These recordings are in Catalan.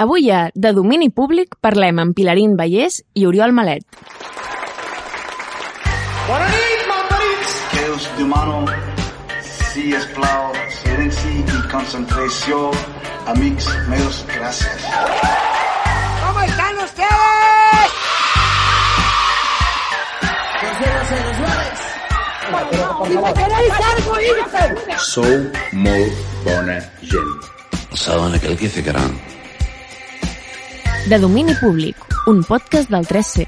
Avui a De domini públic parlem amb Pilarín Vallès i Oriol Malet. Bona nit, malparits! Que us demano, si es plau, silenci i concentració. Amics meus, gràcies. ¿Cómo están ustedes? Sou molt bona gent. Saben aquel que harán. De domini públic, un podcast del 3C.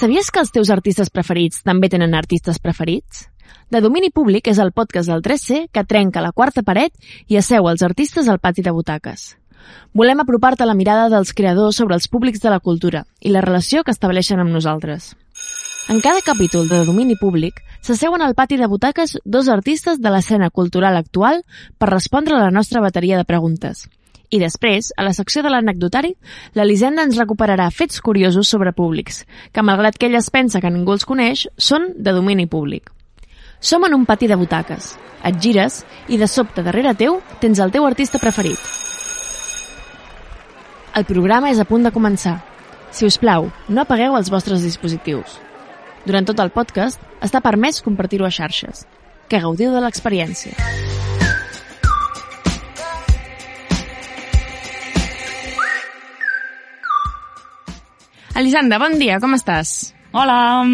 Sabies que els teus artistes preferits també tenen artistes preferits? De domini públic és el podcast del 3C que trenca la quarta paret i asseu els artistes al pati de butaques. Volem apropar-te la mirada dels creadors sobre els públics de la cultura i la relació que estableixen amb nosaltres. En cada capítol de domini públic s'asseuen al pati de butaques dos artistes de l'escena cultural actual per respondre a la nostra bateria de preguntes. I després, a la secció de l'anecdotari, l'Elisenda ens recuperarà fets curiosos sobre públics, que malgrat que ella es pensa que ningú els coneix, són de domini públic. Som en un pati de butaques. Et gires i de sobte darrere teu tens el teu artista preferit. El programa és a punt de començar. Si us plau, no apagueu els vostres dispositius. Durant tot el podcast està permès compartir-ho a xarxes. Que gaudiu de l'experiència. Elisanda, bon dia, com estàs? Hola!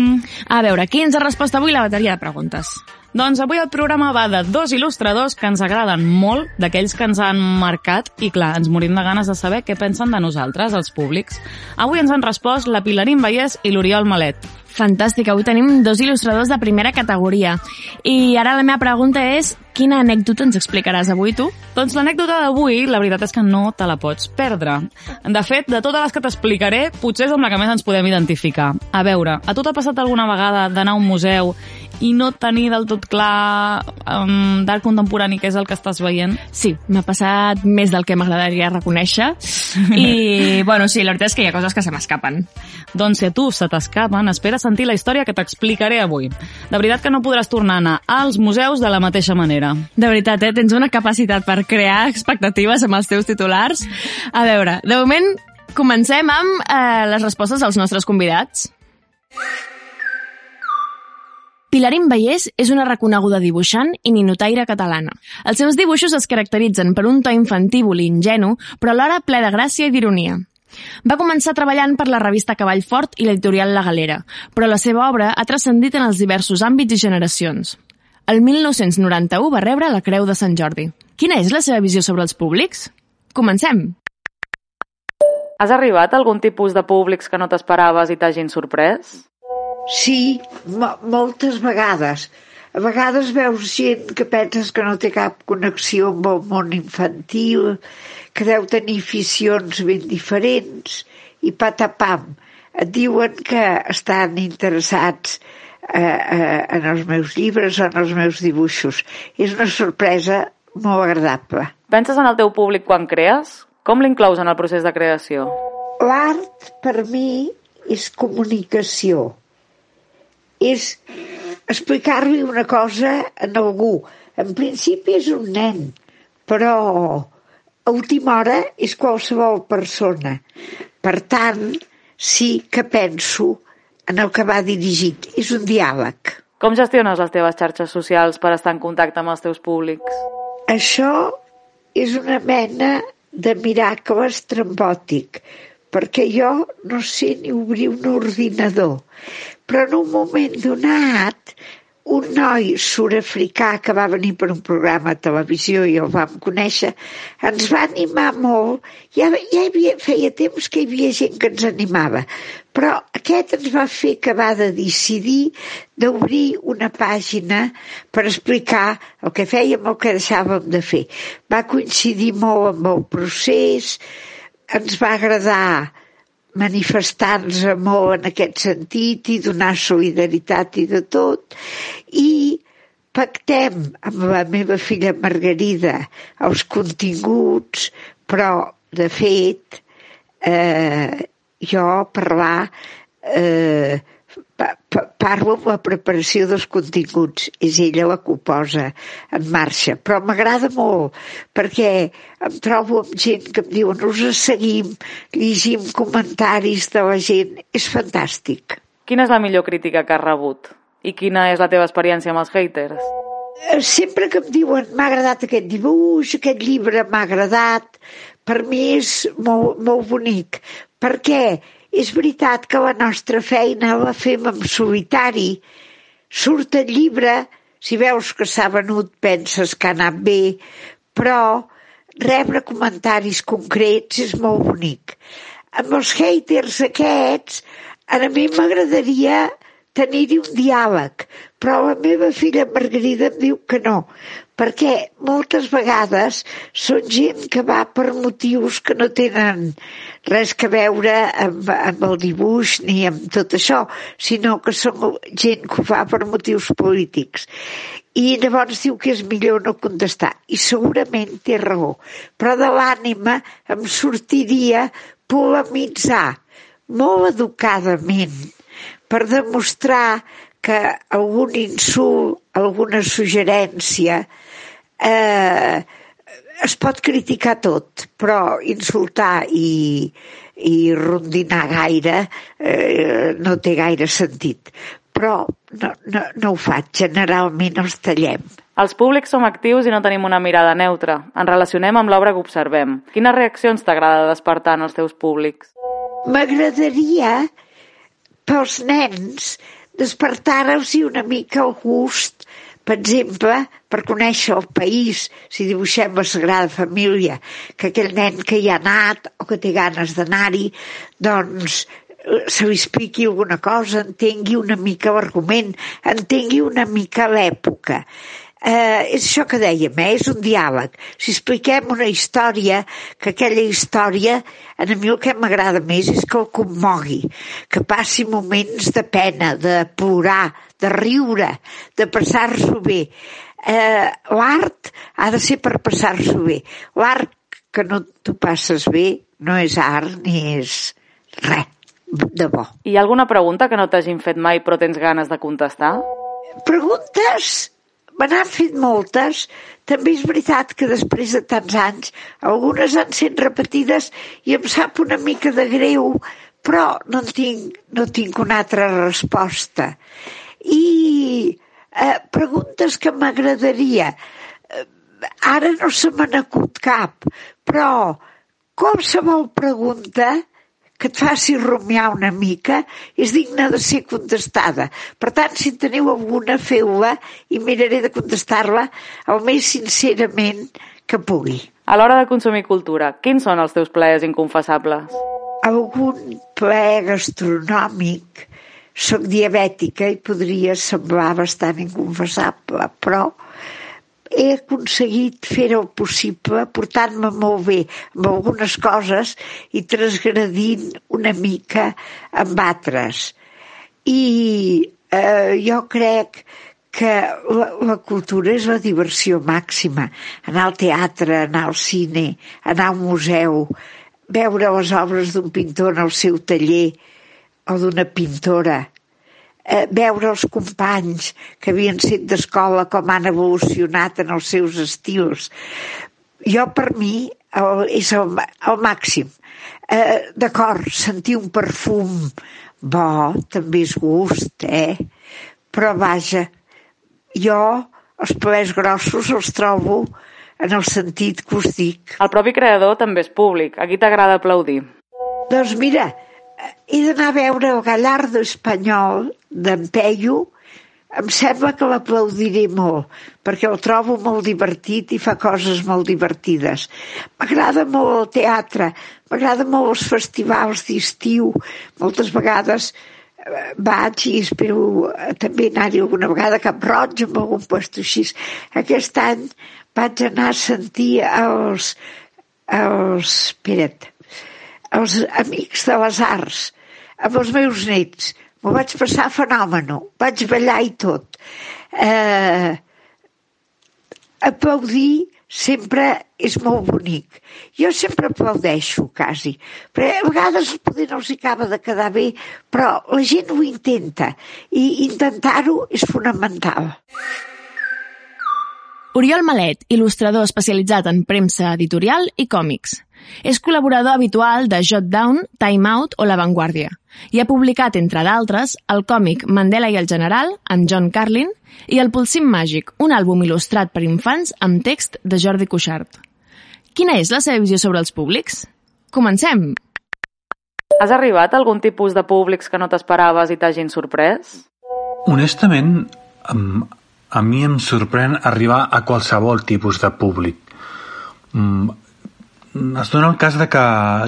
A veure, qui ens ha respost avui la bateria de preguntes? Doncs avui el programa va de dos il·lustradors que ens agraden molt, d'aquells que ens han marcat, i clar, ens morim de ganes de saber què pensen de nosaltres, els públics. Avui ens han respost la Pilarín Vallès i l'Oriol Malet. Fantàstic, avui tenim dos il·lustradors de primera categoria. I ara la meva pregunta és, quina anècdota ens explicaràs avui tu? Doncs l'anècdota d'avui, la veritat és que no te la pots perdre. De fet, de totes les que t'explicaré, potser és amb la que més ens podem identificar. A veure, a tu t'ha passat alguna vegada d'anar a un museu i no tenir del tot clar um, d'art contemporani què és el que estàs veient? Sí, m'ha passat més del que m'agradaria reconèixer. I, bueno, sí, la veritat és que hi ha coses que se m'escapen. Doncs si a tu se t'escapen, espera sentir la història que t'explicaré avui. De veritat que no podràs tornar a anar als museus de la mateixa manera. De veritat, eh? Tens una capacitat per crear expectatives amb els teus titulars. A veure, de moment comencem amb eh, les respostes als nostres convidats. Pilarín Vallès és una reconeguda dibuixant i ninotaire catalana. Els seus dibuixos es caracteritzen per un to infantívol i ingenu, però alhora ple de gràcia i d'ironia. Va començar treballant per la revista Cavall Fort i l'editorial La Galera, però la seva obra ha transcendit en els diversos àmbits i generacions. El 1991 va rebre la Creu de Sant Jordi. Quina és la seva visió sobre els públics? Comencem! Has arribat a algun tipus de públics que no t'esperaves i t'hagin sorprès? Sí, mo moltes vegades. A vegades veus gent que penses que no té cap connexió amb el món infantil, que deu tenir aficions ben diferents, i patapam, et diuen que estan interessats eh, eh, en els meus llibres o en els meus dibuixos. És una sorpresa molt agradable. Penses en el teu públic quan crees? Com l'inclous en el procés de creació? L'art, per mi, és comunicació. És explicar-li una cosa a algú. En principi és un nen, però a última hora és qualsevol persona. Per tant, sí que penso en el que va dirigit. És un diàleg. Com gestiones les teves xarxes socials per estar en contacte amb els teus públics? Això és una mena de miracle estrambòtic, perquè jo no sé ni obrir un ordinador. Però en un moment donat, un noi sud-africà que va venir per un programa de televisió i el vam conèixer, ens va animar molt. Ja, ja havia, feia temps que hi havia gent que ens animava, però aquest ens va fer que va de decidir d'obrir una pàgina per explicar el que fèiem, el que deixàvem de fer. Va coincidir molt amb el procés, ens va agradar manifestar-nos molt en aquest sentit i donar solidaritat i de tot. I pactem amb la meva filla Margarida els continguts, però, de fet, eh, jo parlar eh, parlo amb la preparació dels continguts, és ella la que ho posa en marxa, però m'agrada molt perquè em trobo amb gent que em diuen us seguim, llegim comentaris de la gent, és fantàstic. Quina és la millor crítica que has rebut? I quina és la teva experiència amb els haters? Eh, sempre que em diuen m'ha agradat aquest dibuix, aquest llibre m'ha agradat, per mi és molt, molt bonic, perquè és veritat que la nostra feina la fem en solitari. Surt el llibre, si veus que s'ha venut penses que ha anat bé, però rebre comentaris concrets és molt bonic. Amb els haters aquests, a mi m'agradaria tenir-hi un diàleg, però la meva filla Margarida em diu que no, perquè moltes vegades són gent que va per motius que no tenen res que veure amb, amb el dibuix ni amb tot això, sinó que són gent que ho fa per motius polítics. I llavors diu que és millor no contestar. I segurament té raó. Però de l'ànima em sortiria polemitzar molt educadament per demostrar que algun insult, alguna suggerència, eh, es pot criticar tot, però insultar i, i rondinar gaire eh, no té gaire sentit. Però no, no, no ho faig, generalment els tallem. Els públics som actius i no tenim una mirada neutra. Ens relacionem amb l'obra que observem. Quines reaccions t'agrada despertar en els teus públics? M'agradaria pels nens despertar-los una mica el gust, per exemple, per conèixer el país, si dibuixem la Sagrada Família, que aquell nen que hi ha anat o que té ganes d'anar-hi, doncs eh, se li expliqui alguna cosa, entengui una mica l'argument, entengui una mica l'època. Eh, és això que dèiem, eh? és un diàleg. Si expliquem una història, que aquella història, a mi el que m'agrada més és que el commogui, que passi moments de pena, de plorar, de riure, de passar-s'ho bé. Eh, L'art ha de ser per passar-s'ho bé. L'art que no t'ho passes bé no és art ni és res de bo. Hi ha alguna pregunta que no t'hagin fet mai però tens ganes de contestar? Preguntes me n'han fet moltes. També és veritat que després de tants anys algunes han sent repetides i em sap una mica de greu, però no tinc, no tinc una altra resposta. I eh, preguntes que m'agradaria. Eh, ara no se me n'acut cap, però qualsevol pregunta que et faci rumiar una mica és digna de ser contestada. Per tant, si en teniu alguna, feu-la i miraré de contestar-la el més sincerament que pugui. A l'hora de consumir cultura, quins són els teus plaers inconfessables? Algun plaer gastronòmic, soc diabètica i podria semblar bastant inconfessable, però he aconseguit fer el possible portant-me molt bé amb algunes coses i transgredint una mica amb altres. I eh, jo crec que la, la cultura és la diversió màxima. Anar al teatre, anar al cine, anar al museu, veure les obres d'un pintor en el seu taller o d'una pintora, eh, veure els companys que havien set d'escola com han evolucionat en els seus estils. Jo, per mi, el, és el, el màxim. Eh, D'acord, sentir un perfum bo també és gust, eh? Però vaja, jo els plaers grossos els trobo en el sentit que us dic. El propi creador també és públic. A qui t'agrada aplaudir? Doncs mira, he d'anar a veure el Gallardo espanyol d'en Peyu, em sembla que l'aplaudiré molt, perquè el trobo molt divertit i fa coses molt divertides. M'agrada molt el teatre, m'agrada molt els festivals d'estiu, moltes vegades eh, vaig i espero eh, també anar-hi alguna vegada a Cap Roig amb algun puesto així. Aquest any vaig anar a sentir els, els, espera't, els amics de les arts, amb els meus nets. M'ho vaig passar fenòmeno, vaig ballar i tot. Eh, aplaudir sempre és molt bonic. Jo sempre aplaudeixo, quasi. Però a vegades poder no els acaba de quedar bé, però la gent ho intenta i intentar-ho és fonamental. Oriol Malet, il·lustrador especialitzat en premsa editorial i còmics. És col·laborador habitual de Jot Down, Time Out o La Vanguardia i ha publicat, entre d'altres, el còmic Mandela i el General, amb John Carlin, i El Pulsim Màgic, un àlbum il·lustrat per infants amb text de Jordi Cuixart. Quina és la seva visió sobre els públics? Comencem! Has arribat a algun tipus de públics que no t'esperaves i t'hagin sorprès? Honestament, a mi em sorprèn arribar a qualsevol tipus de públic. Mm, Es dona el cas de que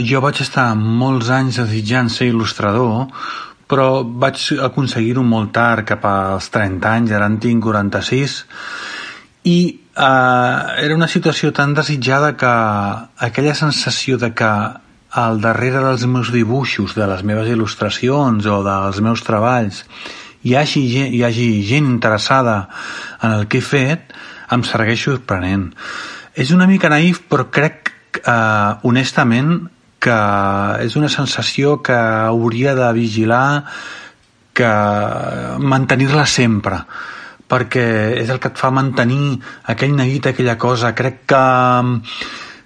jo vaig estar molts anys desitjant ser il·lustrador, però vaig aconseguir-ho molt tard, cap als 30 anys, ara en tinc 46, i eh, era una situació tan desitjada que aquella sensació de que al darrere dels meus dibuixos, de les meves il·lustracions o dels meus treballs hi hagi, hi hagi gent interessada en el que he fet, em segueix sorprenent. És una mica naïf, però crec, eh, honestament, que és una sensació que hauria de vigilar que mantenir-la sempre perquè és el que et fa mantenir aquell neguit, aquella cosa. Crec que mm,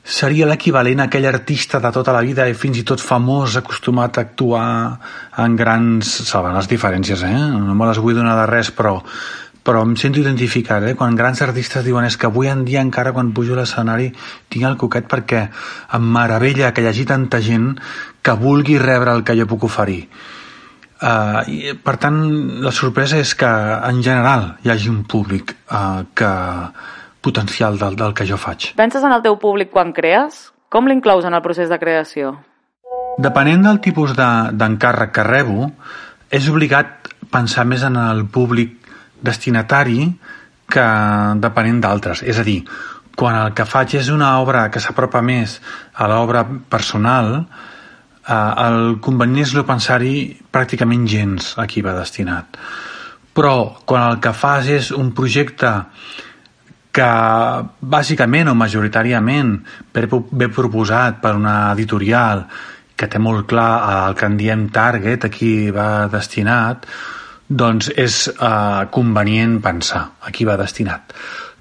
seria l'equivalent a aquell artista de tota la vida i fins i tot famós, acostumat a actuar en grans... Salvant les diferències, eh? No me les vull donar de res, però però em sento identificat, eh? Quan grans artistes diuen és que avui en dia encara quan pujo a l'escenari tinc el coquet perquè em meravella que hi hagi tanta gent que vulgui rebre el que jo puc oferir. Uh, i, per tant, la sorpresa és que en general hi hagi un públic uh, que potencial del, del que jo faig. Penses en el teu públic quan crees? Com l'inclous en el procés de creació? Depenent del tipus de- d'encàrrec que rebo, és obligat pensar més en el públic destinatari que depenent d'altres. És a dir, quan el que faig és una obra que s'apropa més a l'obra personal, eh, el convenient és no pensar-hi pràcticament gens a qui va destinat. Però quan el que fas és un projecte que bàsicament o majoritàriament ve proposat per una editorial que té molt clar el que en diem target, a qui va destinat, doncs és eh, convenient pensar a qui va destinat.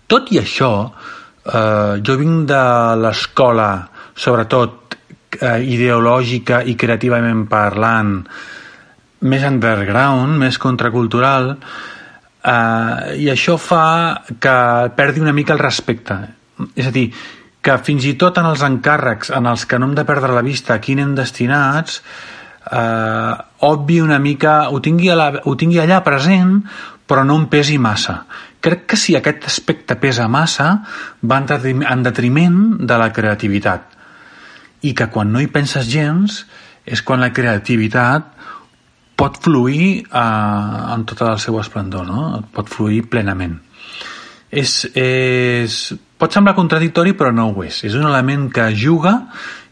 Tot i això, eh, jo vinc de l'escola, sobretot eh, ideològica i creativament parlant, més underground, més contracultural, eh, i això fa que perdi una mica el respecte. És a dir, que fins i tot en els encàrrecs en els que no hem de perdre la vista a qui anem destinats, obvi una mica, ho tingui, a la, ho tingui allà present, però no em pesi massa. Crec que si aquest aspecte pesa massa, va en detriment de la creativitat. I que quan no hi penses gens, és quan la creativitat pot fluir eh, en tot el seu esplendor, no? pot fluir plenament. És, és, pot semblar contradictori, però no ho és. És un element que juga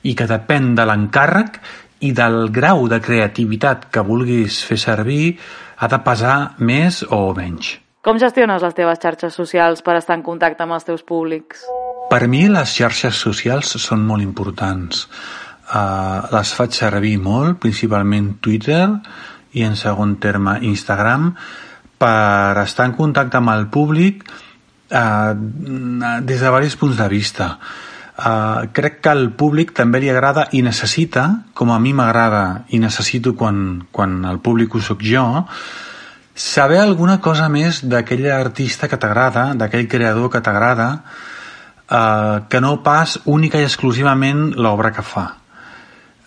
i que depèn de l'encàrrec i del grau de creativitat que vulguis fer servir ha de pesar més o menys. Com gestiones les teves xarxes socials per estar en contacte amb els teus públics? Per mi les xarxes socials són molt importants. Uh, les faig servir molt, principalment Twitter i en segon terme Instagram, per estar en contacte amb el públic uh, des de diversos punts de vista. Uh, crec que al públic també li agrada i necessita, com a mi m'agrada i necessito quan, quan el públic ho sóc jo, saber alguna cosa més d'aquell artista que t'agrada, d'aquell creador que t'agrada, eh, que no pas única i exclusivament l'obra que fa.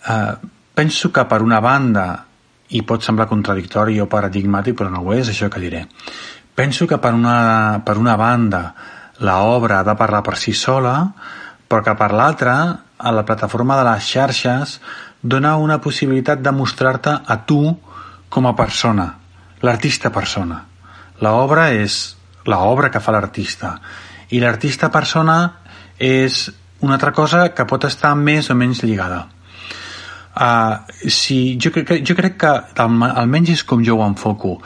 Eh, penso que per una banda, i pot semblar contradictori o paradigmàtic, però no ho és, això que diré. Penso que per una, per una banda l'obra ha de parlar per si sola, però que per l'altra, a la plataforma de les xarxes, dona una possibilitat de mostrar-te a tu com a persona, l'artista persona. L'obra és l'obra que fa l'artista i l'artista persona és una altra cosa que pot estar més o menys lligada. Uh, si, jo, jo crec que almenys és com jo ho enfoco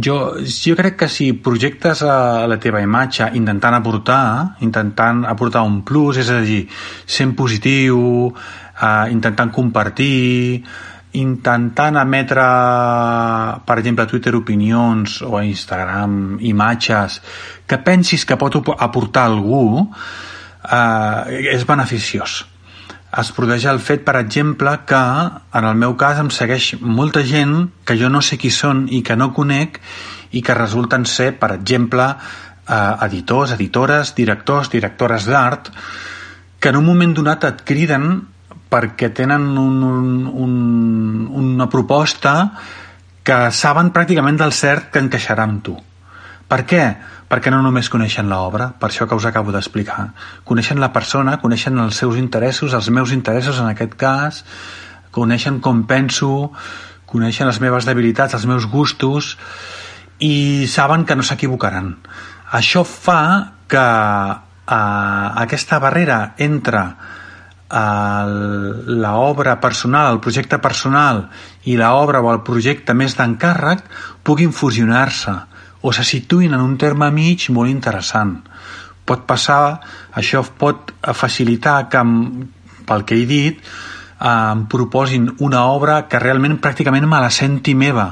jo, jo crec que si projectes a la teva imatge intentant aportar, intentant aportar un plus, és a dir, sent positiu, eh, intentant compartir, intentant emetre, per exemple, a Twitter opinions o a Instagram imatges que pensis que pot aportar algú, eh, és beneficiós es produeix el fet, per exemple, que en el meu cas em segueix molta gent que jo no sé qui són i que no conec i que resulten ser, per exemple, eh, editors, editores, directors, directores d'art, que en un moment donat et criden perquè tenen un, un, un, una proposta que saben pràcticament del cert que encaixarà amb tu. Per què? No només coneixen l'obra, per això que us acabo d'explicar. Coneixen la persona, coneixen els seus interessos, els meus interessos en aquest cas, coneixen com penso, coneixen les meves debilitats, els meus gustos, i saben que no s'equivocaran. Això fa que eh, aquesta barrera entre l'obra personal, el projecte personal i l'obra o el projecte més d'encàrrec puguin fusionar-se o se situïn en un terme mig molt interessant. Pot passar, això pot facilitar que, pel que he dit, em proposin una obra que realment pràcticament me la senti meva,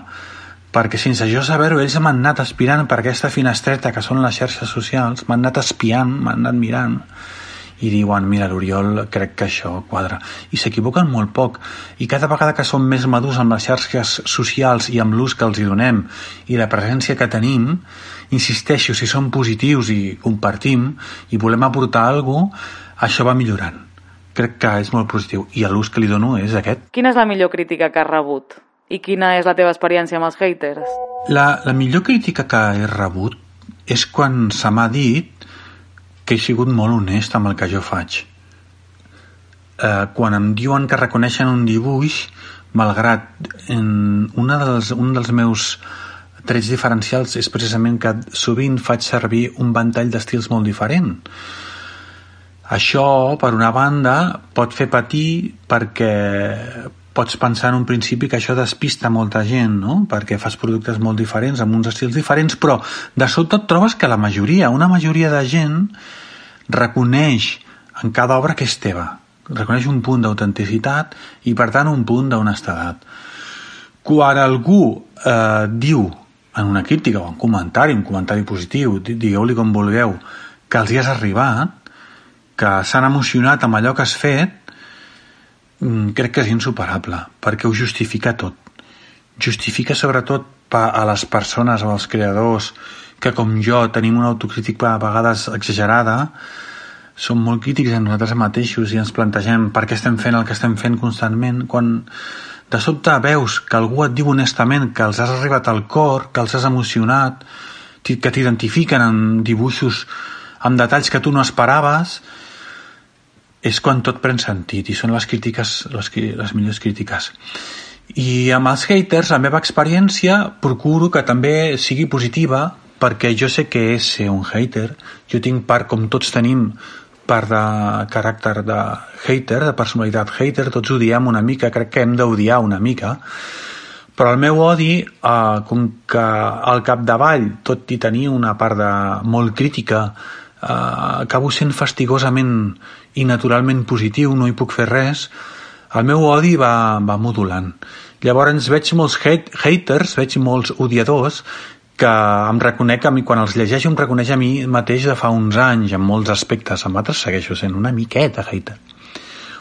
perquè sense jo saber-ho ells m'han anat aspirant per aquesta finestreta que són les xarxes socials, m'han anat espiant, m'han anat mirant, i diuen, mira, l'Oriol crec que això quadra. I s'equivoquen molt poc. I cada vegada que som més madurs amb les xarxes socials i amb l'ús que els hi donem i la presència que tenim, insisteixo, si som positius i compartim i volem aportar alguna cosa, això va millorant. Crec que és molt positiu. I l'ús que li dono és aquest. Quina és la millor crítica que has rebut? I quina és la teva experiència amb els haters? La, la millor crítica que he rebut és quan se m'ha dit que he sigut molt honest amb el que jo faig. Eh, quan em diuen que reconeixen un dibuix, malgrat en una dels, un dels meus trets diferencials és precisament que sovint faig servir un ventall d'estils molt diferent. Això, per una banda, pot fer patir perquè pots pensar en un principi que això despista molta gent, no? perquè fas productes molt diferents, amb uns estils diferents, però de sobte et trobes que la majoria, una majoria de gent, reconeix en cada obra que és teva, reconeix un punt d'autenticitat i, per tant, un punt d'honestedat. Quan algú eh, diu en una crítica o un comentari, un comentari positiu, digueu-li com vulgueu, que els hi has arribat, que s'han emocionat amb allò que has fet, crec que és insuperable, perquè ho justifica tot. Justifica sobretot a les persones o als creadors que, com jo, tenim una autocrítica a vegades exagerada, som molt crítics en nosaltres mateixos i ens plantegem per què estem fent el que estem fent constantment, quan de sobte veus que algú et diu honestament que els has arribat al cor, que els has emocionat, que t'identifiquen en dibuixos amb detalls que tu no esperaves, és quan tot pren sentit i són les crítiques, les, les millors crítiques. I amb els haters, la meva experiència, procuro que també sigui positiva perquè jo sé que és ser un hater. Jo tinc part, com tots tenim, part de caràcter de hater, de personalitat hater, tots odiem una mica, crec que hem d'odiar una mica, però el meu odi, eh, com que al capdavall, tot i tenir una part de molt crítica, eh, acabo sent fastigosament i naturalment positiu, no hi puc fer res, el meu odi va, va modulant. Llavors veig molts hate, haters, veig molts odiadors que em reconec a mi, quan els llegeixo em reconeix a mi mateix de fa uns anys en molts aspectes, amb altres segueixo sent una miqueta hater.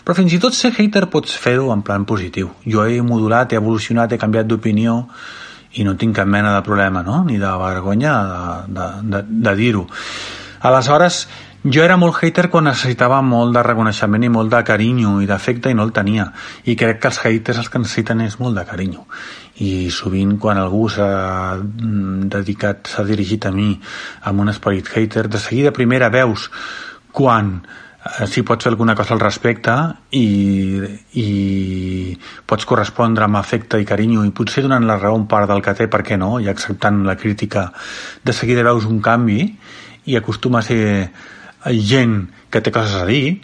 Però fins i tot ser hater pots fer-ho en plan positiu. Jo he modulat, he evolucionat, he canviat d'opinió i no tinc cap mena de problema, no? ni de vergonya de, de, de, de dir-ho. Aleshores, jo era molt hater quan necessitava molt de reconeixement i molt de carinyo i d'afecte i no el tenia. I crec que els haters els que necessiten és molt de carinyo. I sovint quan algú s'ha mm, dedicat, s'ha dirigit a mi amb un esperit hater, de seguida primera veus quan eh, si pots fer alguna cosa al respecte i, i pots correspondre amb afecte i carinyo i potser donant la raó un part del que té, per què no, i acceptant la crítica, de seguida veus un canvi i acostuma a ser gent que té coses a dir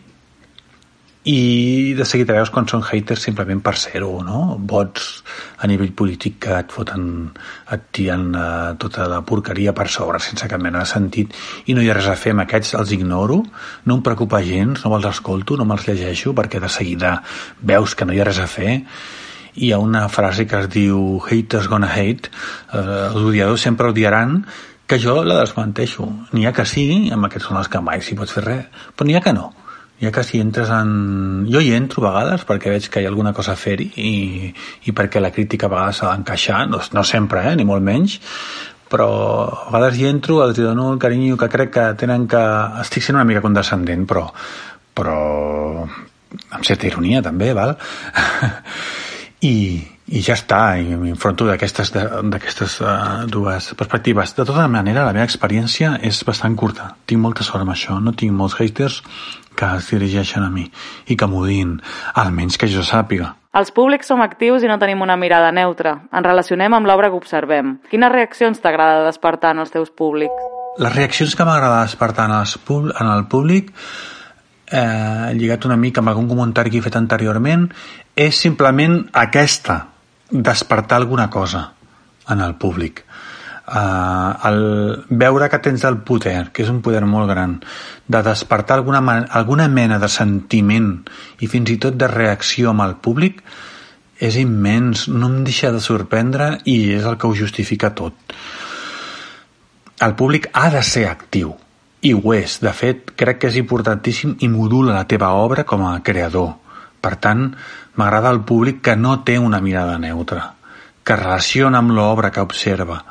i de seguida veus quan són haters simplement per ser-ho, no? Bots a nivell polític que et foten, et tiren uh, tota la porqueria per sobre sense cap mena de sentit i no hi ha res a fer amb aquests, els ignoro, no em preocupa gens, no me'ls escolto, no me'ls llegeixo perquè de seguida veus que no hi ha res a fer hi ha una frase que es diu haters gonna hate, eh, els odiadors sempre odiaran que jo la desmenteixo. N'hi ha que sí, amb aquests són els que mai s'hi pot fer res, però n'hi ha que no ja que si entres en... Jo hi entro a vegades perquè veig que hi ha alguna cosa a fer-hi i, i perquè la crítica a vegades s'ha d'encaixar, no, no sempre, eh, ni molt menys, però a vegades hi entro, els dono el carinyo que crec que tenen que... Estic sent una mica condescendent, però, però amb certa ironia també, val? I, i ja està, i m'enfronto d'aquestes uh, dues perspectives. De tota manera, la meva experiència és bastant curta. Tinc molta sort amb això, no tinc molts haters, que es dirigeixen a mi i que m'ho diguin, almenys que jo sàpiga. Els públics som actius i no tenim una mirada neutra. Ens relacionem amb l'obra que observem. Quines reaccions t'agrada despertar en els teus públics? Les reaccions que m'agrada despertar en, els en el públic, eh, lligat una mica amb algun comentari que he fet anteriorment, és simplement aquesta, despertar alguna cosa en el públic eh, el veure que tens el poder, que és un poder molt gran, de despertar alguna, alguna mena de sentiment i fins i tot de reacció amb el públic, és immens, no em deixa de sorprendre i és el que ho justifica tot. El públic ha de ser actiu, i ho és. De fet, crec que és importantíssim i modula la teva obra com a creador. Per tant, m'agrada el públic que no té una mirada neutra, que relaciona amb l'obra que observa,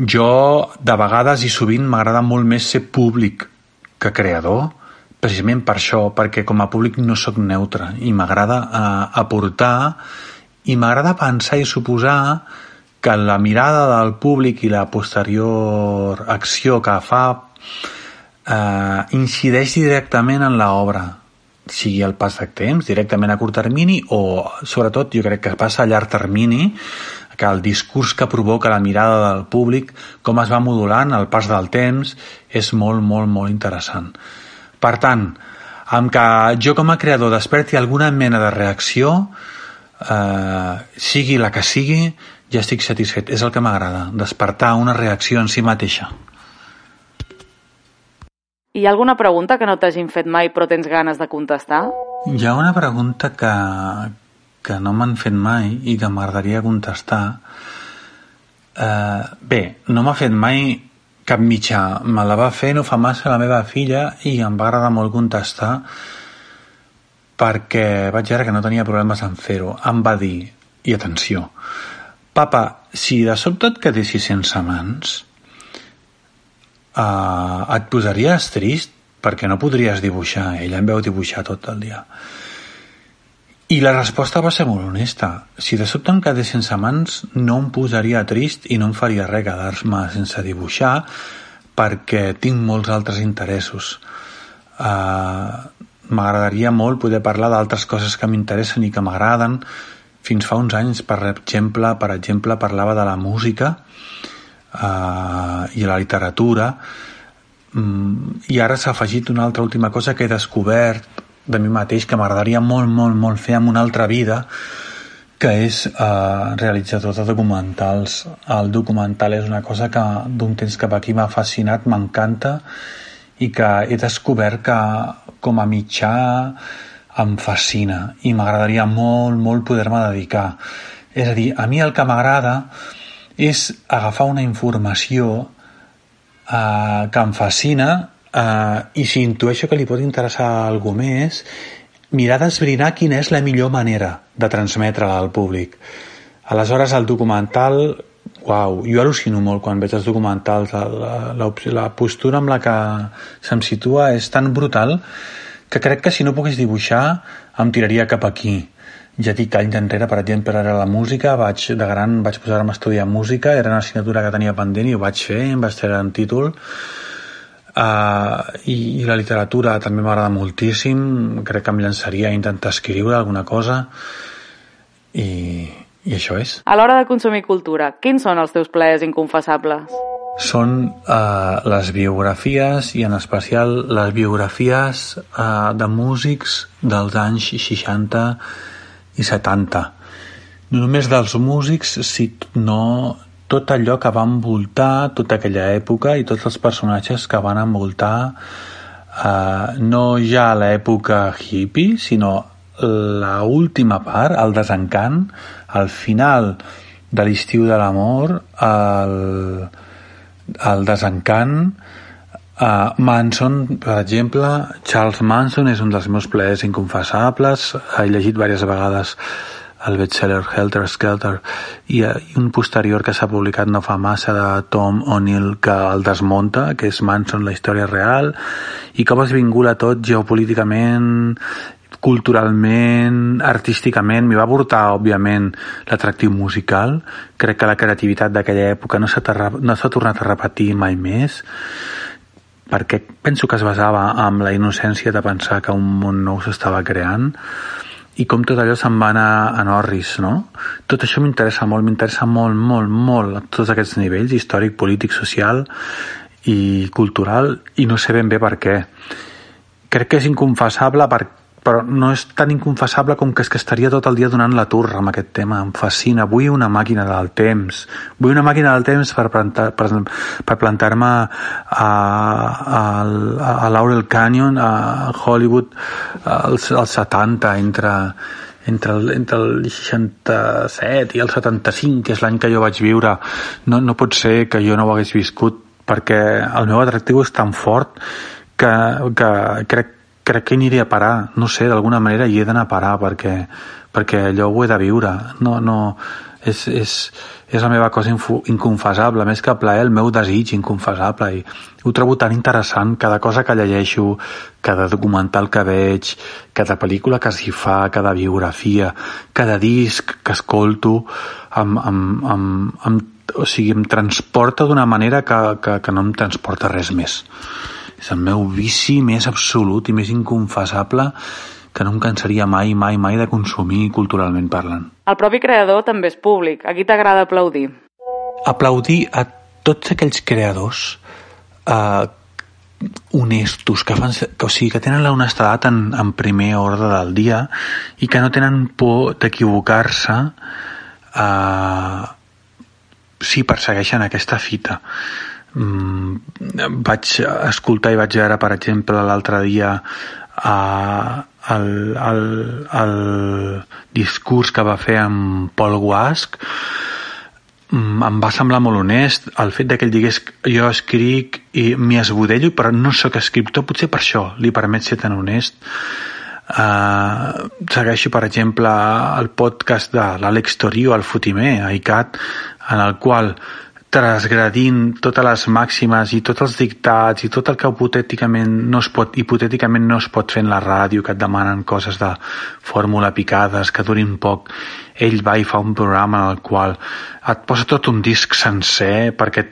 jo, de vegades i sovint, m'agrada molt més ser públic que creador, precisament per això, perquè com a públic no sóc neutre i m'agrada eh, aportar i m'agrada pensar i suposar que la mirada del públic i la posterior acció que fa eh, incideix directament en l'obra sigui el pas de temps, directament a curt termini o, sobretot, jo crec que passa a llarg termini que el discurs que provoca la mirada del públic, com es va modulant al pas del temps, és molt, molt, molt interessant. Per tant, amb que jo com a creador desperti alguna mena de reacció, eh, sigui la que sigui, ja estic satisfet. És el que m'agrada, despertar una reacció en si mateixa. Hi ha alguna pregunta que no t'hagin fet mai però tens ganes de contestar? Hi ha una pregunta que, que no m'han fet mai i que m'agradaria contestar. Eh, bé, no m'ha fet mai cap mitjà. Me la va fer no fa massa la meva filla i em va agradar molt contestar perquè vaig veure que no tenia problemes en fer-ho. Em va dir, i atenció, papa, si de sobte et quedessis sense mans, eh, et posaries trist perquè no podries dibuixar. Ella em veu dibuixar tot el dia. I la resposta va ser molt honesta. Si de sobte em quedés sense mans, no em posaria trist i no em faria res quedar-me sense dibuixar perquè tinc molts altres interessos. Uh, M'agradaria molt poder parlar d'altres coses que m'interessen i que m'agraden. Fins fa uns anys, per exemple, per exemple parlava de la música uh, i la literatura um, i ara s'ha afegit una altra última cosa que he descobert de mi mateix que m'agradaria molt, molt, molt fer amb una altra vida que és eh, realitzador de documentals. El documental és una cosa que d'un temps cap aquí m'ha fascinat, m'encanta i que he descobert que com a mitjà em fascina i m'agradaria molt, molt poder-me dedicar. És a dir, a mi el que m'agrada és agafar una informació eh, que em fascina Uh, I si intueixo que li pot interessar a algú més, mirar d'esbrinar quina és la millor manera de transmetre-la al públic. Aleshores, el documental, uau, jo al·lucino molt quan veig els documentals, la, la, la postura amb la que se'm situa és tan brutal que crec que si no pogués dibuixar em tiraria cap aquí. Ja dic, anys enrere, per exemple, era la música, vaig, de gran vaig posar-me a estudiar música, era una assignatura que tenia pendent i ho vaig fer, em vaig treure en títol, Uh, i, i la literatura també m'agrada moltíssim. Crec que em llançaria a intentar escriure alguna cosa. I, i això és. A l'hora de consumir cultura, quins són els teus plaers inconfessables? són eh, les biografies i en especial les biografies eh, de músics dels anys 60 i 70 no només dels músics sinó tot allò que va envoltar tota aquella època i tots els personatges que van envoltar eh, no ja l'època hippie sinó la última part, el desencant, al final de l'estiu de l'amor, el, el desencant, Uh, Manson, per exemple, Charles Manson és un dels meus plaers inconfessables. He llegit diverses vegades el bestseller Helter Skelter i, uh, i un posterior que s'ha publicat no fa massa de Tom O'Neill que el desmunta, que és Manson, la història real, i com es vincula tot geopolíticament culturalment, artísticament, m'hi va portar, òbviament, l'atractiu musical. Crec que la creativitat d'aquella època no s'ha no tornat a repetir mai més, perquè penso que es basava en la innocència de pensar que un món nou s'estava creant i com tot allò se'n va anar a Norris, no? Tot això m'interessa molt, m'interessa molt, molt, molt a tots aquests nivells, històric, polític, social i cultural, i no sé ben bé per què. Crec que és inconfessable perquè però no és tan inconfessable com que és que estaria tot el dia donant la turra amb aquest tema, em fascina. Vull una màquina del temps. Vull una màquina del temps per, plantar, per, per plantar-me a, a, a Laurel Canyon a Hollywood als, als 70 entre, entre el, entre el 67 i el 75 que és l'any que jo vaig viure. No, no pot ser que jo no ho hagués viscut perquè el meu atractiu és tan fort que, que crec crec que aniré a parar, no sé, d'alguna manera hi he d'anar a parar perquè, perquè allò ho he de viure, no, no, és, és, és la meva cosa inconfessable, més que plaer, el meu desig inconfessable. I ho trobo tan interessant, cada cosa que llegeixo, cada documental que veig, cada pel·lícula que s'hi fa, cada biografia, cada disc que escolto, em, em, em, em, o sigui, em transporta d'una manera que, que, que no em transporta res més. És el meu vici més absolut i més inconfessable que no em cansaria mai, mai, mai de consumir culturalment parlant. El propi creador també és públic. A qui t'agrada aplaudir? Aplaudir a tots aquells creadors eh, honestos, que, fan, que, o sigui, que tenen la honestedat en, en primer ordre del dia i que no tenen por d'equivocar-se eh, si persegueixen aquesta fita vaig escoltar i vaig veure, per exemple, l'altre dia uh, el, el, el discurs que va fer amb Paul Guasc mm, em va semblar molt honest el fet que ell digués jo escric i m'hi esbudello però no sóc escriptor, potser per això li permet ser tan honest. Uh, segueixo per exemple el podcast de l'Àlex Torio, el Fotimer, a ICAT en el qual transgredint totes les màximes i tots els dictats i tot el que hipotèticament no es pot, hipotèticament no es pot fer en la ràdio, que et demanen coses de fórmula picades, que durin poc. Ell va i fa un programa en el qual et posa tot un disc sencer perquè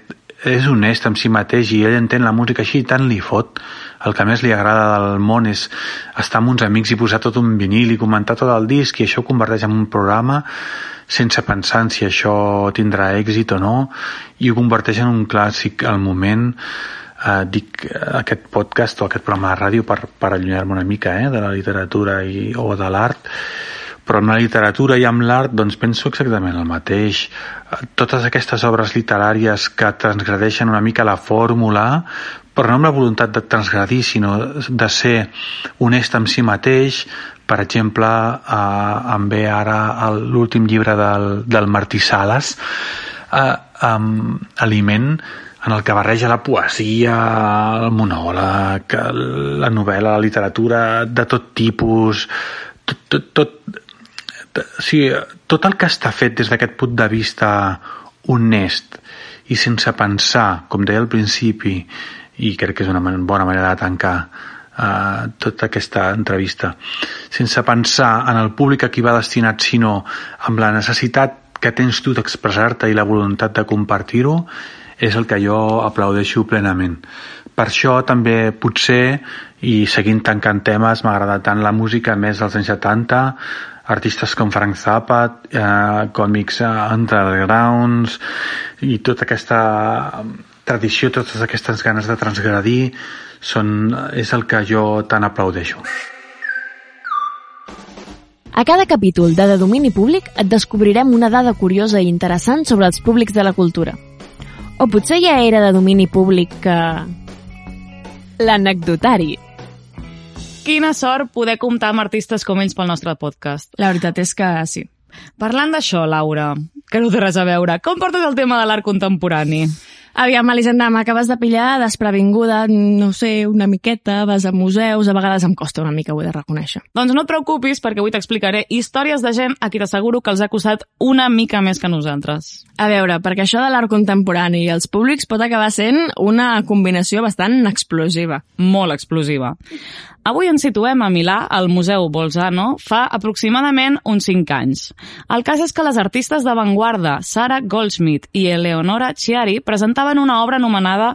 és honest amb si mateix i ell entén la música així i tant li fot el que més li agrada del món és estar amb uns amics i posar tot un vinil i comentar tot el disc i això ho converteix en un programa sense pensar en si això tindrà èxit o no i ho converteix en un clàssic al moment eh, dic aquest podcast o aquest programa de ràdio per, per allunyar-me una mica eh, de la literatura i, o de l'art però amb la literatura i amb l'art doncs penso exactament el mateix. Totes aquestes obres literàries que transgredeixen una mica la fórmula, però no amb la voluntat de transgredir, sinó de ser honest amb si mateix, per exemple, eh, em ve ara l'últim llibre del, del Martí Sales, eh, um, Aliment, en el que barreja la poesia, el monòleg, la novel·la, la literatura de tot tipus, tot, tot, tot, o sigui, tot el que està fet des d'aquest punt de vista honest i sense pensar, com deia al principi, i crec que és una bona manera de tancar eh, tota aquesta entrevista, sense pensar en el públic a qui va destinat, sinó amb la necessitat que tens tu d'expressar-te i la voluntat de compartir-ho, és el que jo aplaudeixo plenament. Per això també potser, i seguint tancant temes, m'agrada tant la música més dels anys 70, artistes com Frank Zappa, eh, còmics undergrounds i tota aquesta tradició, totes aquestes ganes de transgredir, són, és el que jo tant aplaudeixo. A cada capítol de De domini públic et descobrirem una dada curiosa i interessant sobre els públics de la cultura. O potser ja era de domini públic que... L'anecdotari. Quina sort poder comptar amb artistes com ells pel nostre podcast. La veritat és que sí. Parlant d'això, Laura, que no té res a veure, com portes el tema de l'art contemporani? Aviam, Elisenda, m'acabes de pillar desprevinguda, no sé, una miqueta, vas a museus, a vegades em costa una mica, ho he de reconèixer. Doncs no et preocupis, perquè avui t'explicaré històries de gent a qui t'asseguro que els ha costat una mica més que nosaltres. A veure, perquè això de l'art contemporani i els públics pot acabar sent una combinació bastant explosiva. Molt explosiva. Avui ens situem a Milà, al Museu Bolzano, fa aproximadament uns 5 anys. El cas és que les artistes d'avantguarda Sara Goldsmith i Eleonora Chiari presentaven una obra anomenada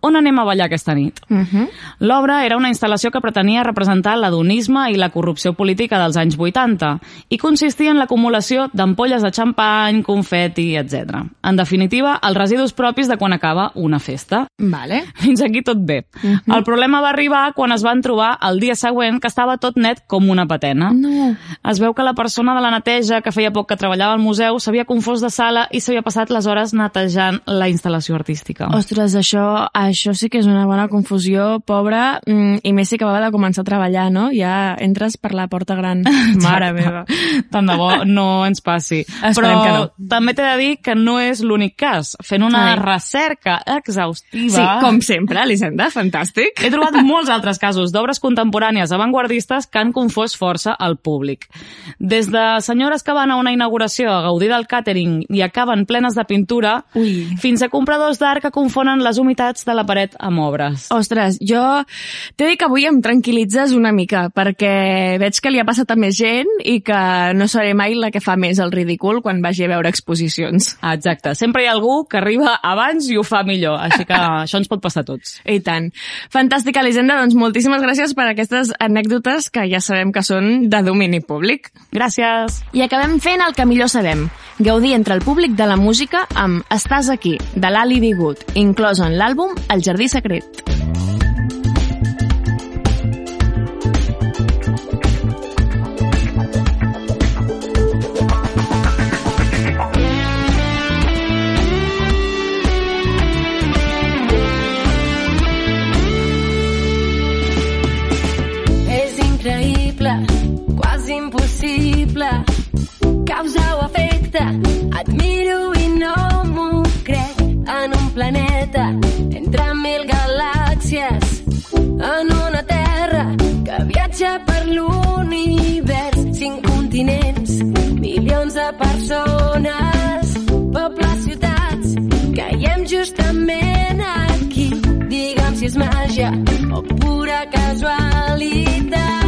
on anem a ballar aquesta nit? Uh -huh. L'obra era una instal·lació que pretenia representar l'adonisme i la corrupció política dels anys 80 i consistia en l'acumulació d'ampolles de xampany, confeti, etc. En definitiva, els residus propis de quan acaba una festa. Vale. Fins aquí tot bé. Uh -huh. El problema va arribar quan es van trobar el dia següent que estava tot net com una patena. No. Es veu que la persona de la neteja, que feia poc que treballava al museu, s'havia confós de sala i s'havia passat les hores netejant la instal·lació artística. Ostres, això, això sí que és una bona confusió, pobra, mm, i més si acabava de començar a treballar, no? Ja entres per la porta gran. Mare meva. Tant de bo no ens passi. Esperem Però que no. també t'he de dir que no és l'únic cas. Fent una Ai. recerca exhaustiva... Sí, com sempre, Elisenda, fantàstic. He trobat molts altres casos d'obres contemporànies avantguardistes que han confós força al públic. Des de senyores que van a una inauguració a gaudir del càtering i acaben plenes de pintura, Ui. fins a compradors d'art que confonen les humitats de la paret amb obres. Ostres, jo t'he dit que avui em tranquil·litzes una mica, perquè veig que li ha passat a més gent i que no seré mai la que fa més el ridícul quan vagi a veure exposicions. Exacte. Sempre hi ha algú que arriba abans i ho fa millor, així que això ens pot passar a tots. I tant. Fantàstic, Elisenda. Doncs moltíssimes gràcies per aquestes anècdotes que ja sabem que són de domini públic. Gràcies. I acabem fent el que millor sabem, gaudir entre el públic de la música amb Estàs aquí, de l'Ali Bigut, inclòs en l'àlbum El Jardí Secret. És increïble, quasi impossible, causa o efecte, et miro i no m'ho crec, en un planeta, entre mil galàxies, en una terra que viatja per l'univers, cinc continents, milions de persones, pobles, ciutats, caiem justament aquí, digue'm si és màgia o pura casualitat.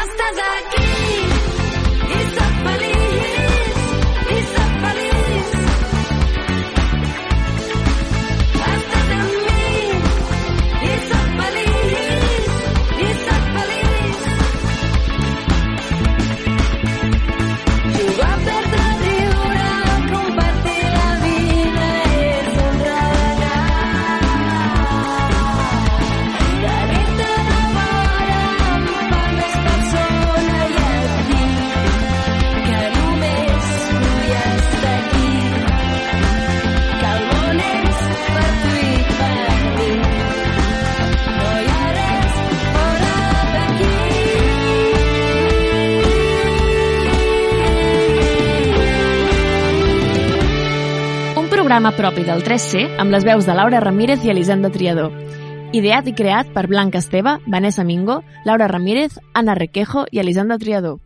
hasta aquí. Programa propi del 3C amb les veus de Laura Ramírez i Elisenda Triador. Ideat i creat per Blanca Esteve, Vanessa Mingo, Laura Ramírez, Anna Requejo i Elisenda Triador.